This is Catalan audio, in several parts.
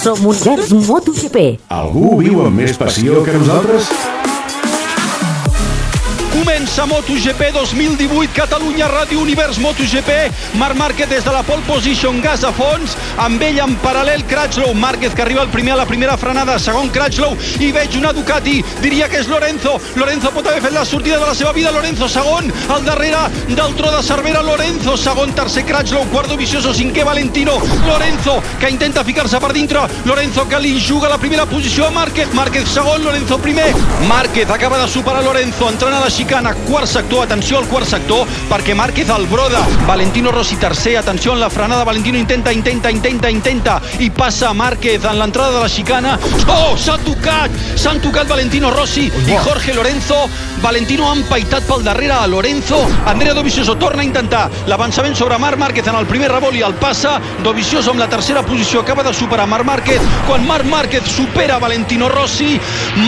Som Univers MotoGP. Algú viu amb més passió que nosaltres? Comença MotoGP 2018, Catalunya Ràdio Univers MotoGP, Marc Márquez des de la pole position, gas a fons, amb ell en paral·lel Cratchlow, Márquez que arriba el primer a la primera frenada, segon Cratchlow, i veig una Ducati, diria que és Lorenzo, Lorenzo pot haver fet la sortida de la seva vida, Lorenzo segon, al darrere del tro de Cervera, Lorenzo. Segon, tercer Cratchlow, quarto Vicioso, cinquè Valentino, Lorenzo que intenta ficar-se per dintre, Lorenzo que li juga la primera posició a Márquez, Márquez segon, Lorenzo primer, Márquez acaba de superar Lorenzo, entrant a la quart sector, atenció al quart sector, perquè Márquez el broda, Valentino Rossi tercer, atenció en la frenada, Valentino intenta, intenta, intenta, intenta, i passa Márquez en l'entrada de la xicana, oh, s'ha tocat, s'han tocat Valentino Rossi i Jorge Lorenzo, Valentino ha empaitat pel darrere a Lorenzo, Andrea Dovizioso torna a intentar l'avançament sobre Marc Márquez en el primer revolt i el passa, Dovizioso amb la tercera posició acaba de superar Marc Márquez, quan Marc Márquez supera Valentino Rossi,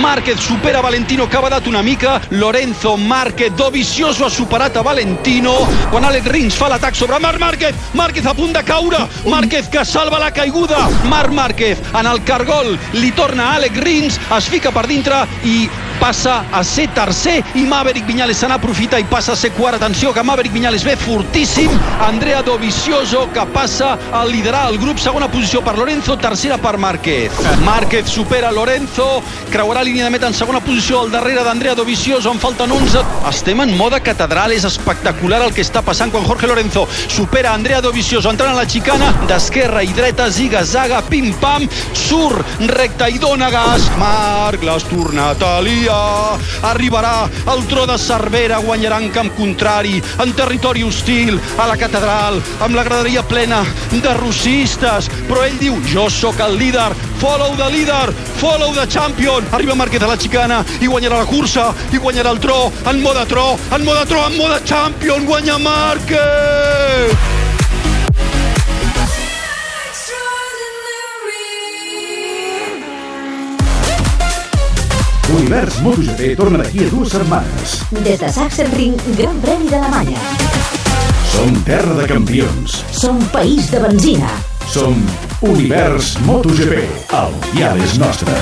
Márquez supera Valentino que ha badat una mica, Lorenzo, Márquez, Dovizioso ha superat a Valentino, quan Alex Rins fa l'atac sobre Marc Márquez, Márquez a punt de caure, Márquez que salva la caiguda, Marc Márquez en el cargol, li torna a Alex Rins, es fica per dintre i passa a ser tercer i Maverick Viñales se n'aprofita i passa a ser quart. Atenció que Maverick Viñales ve fortíssim. Andrea Dovizioso que passa a liderar el grup. Segona posició per Lorenzo, tercera per Márquez. Márquez supera Lorenzo, creuarà línia de meta en segona posició al darrere d'Andrea Dovizioso. En falten 11. Estem en moda catedral. És espectacular el que està passant quan Jorge Lorenzo supera Andrea Dovizioso entrant a la xicana d'esquerra i dreta, ziga-zaga, pim-pam, surt recte i dona gas. Marc l'has tornat a liar. Arribarà el tro de Cervera, guanyarà en camp contrari, en territori hostil, a la catedral, amb la graderia plena de rossistes. Però ell diu, jo sóc el líder, follow the leader, follow the champion. Arriba Márquez a la xicana i guanyarà la cursa, i guanyarà el tro, en moda tro, en moda tro, en moda champion, guanya Márquez! Univers MotoGP torna d'aquí a dues setmanes. Des de Sachsenring, Gran Premi d'Alemanya. Som terra de campions. Som país de benzina. Som Univers MotoGP. El dial és nostre.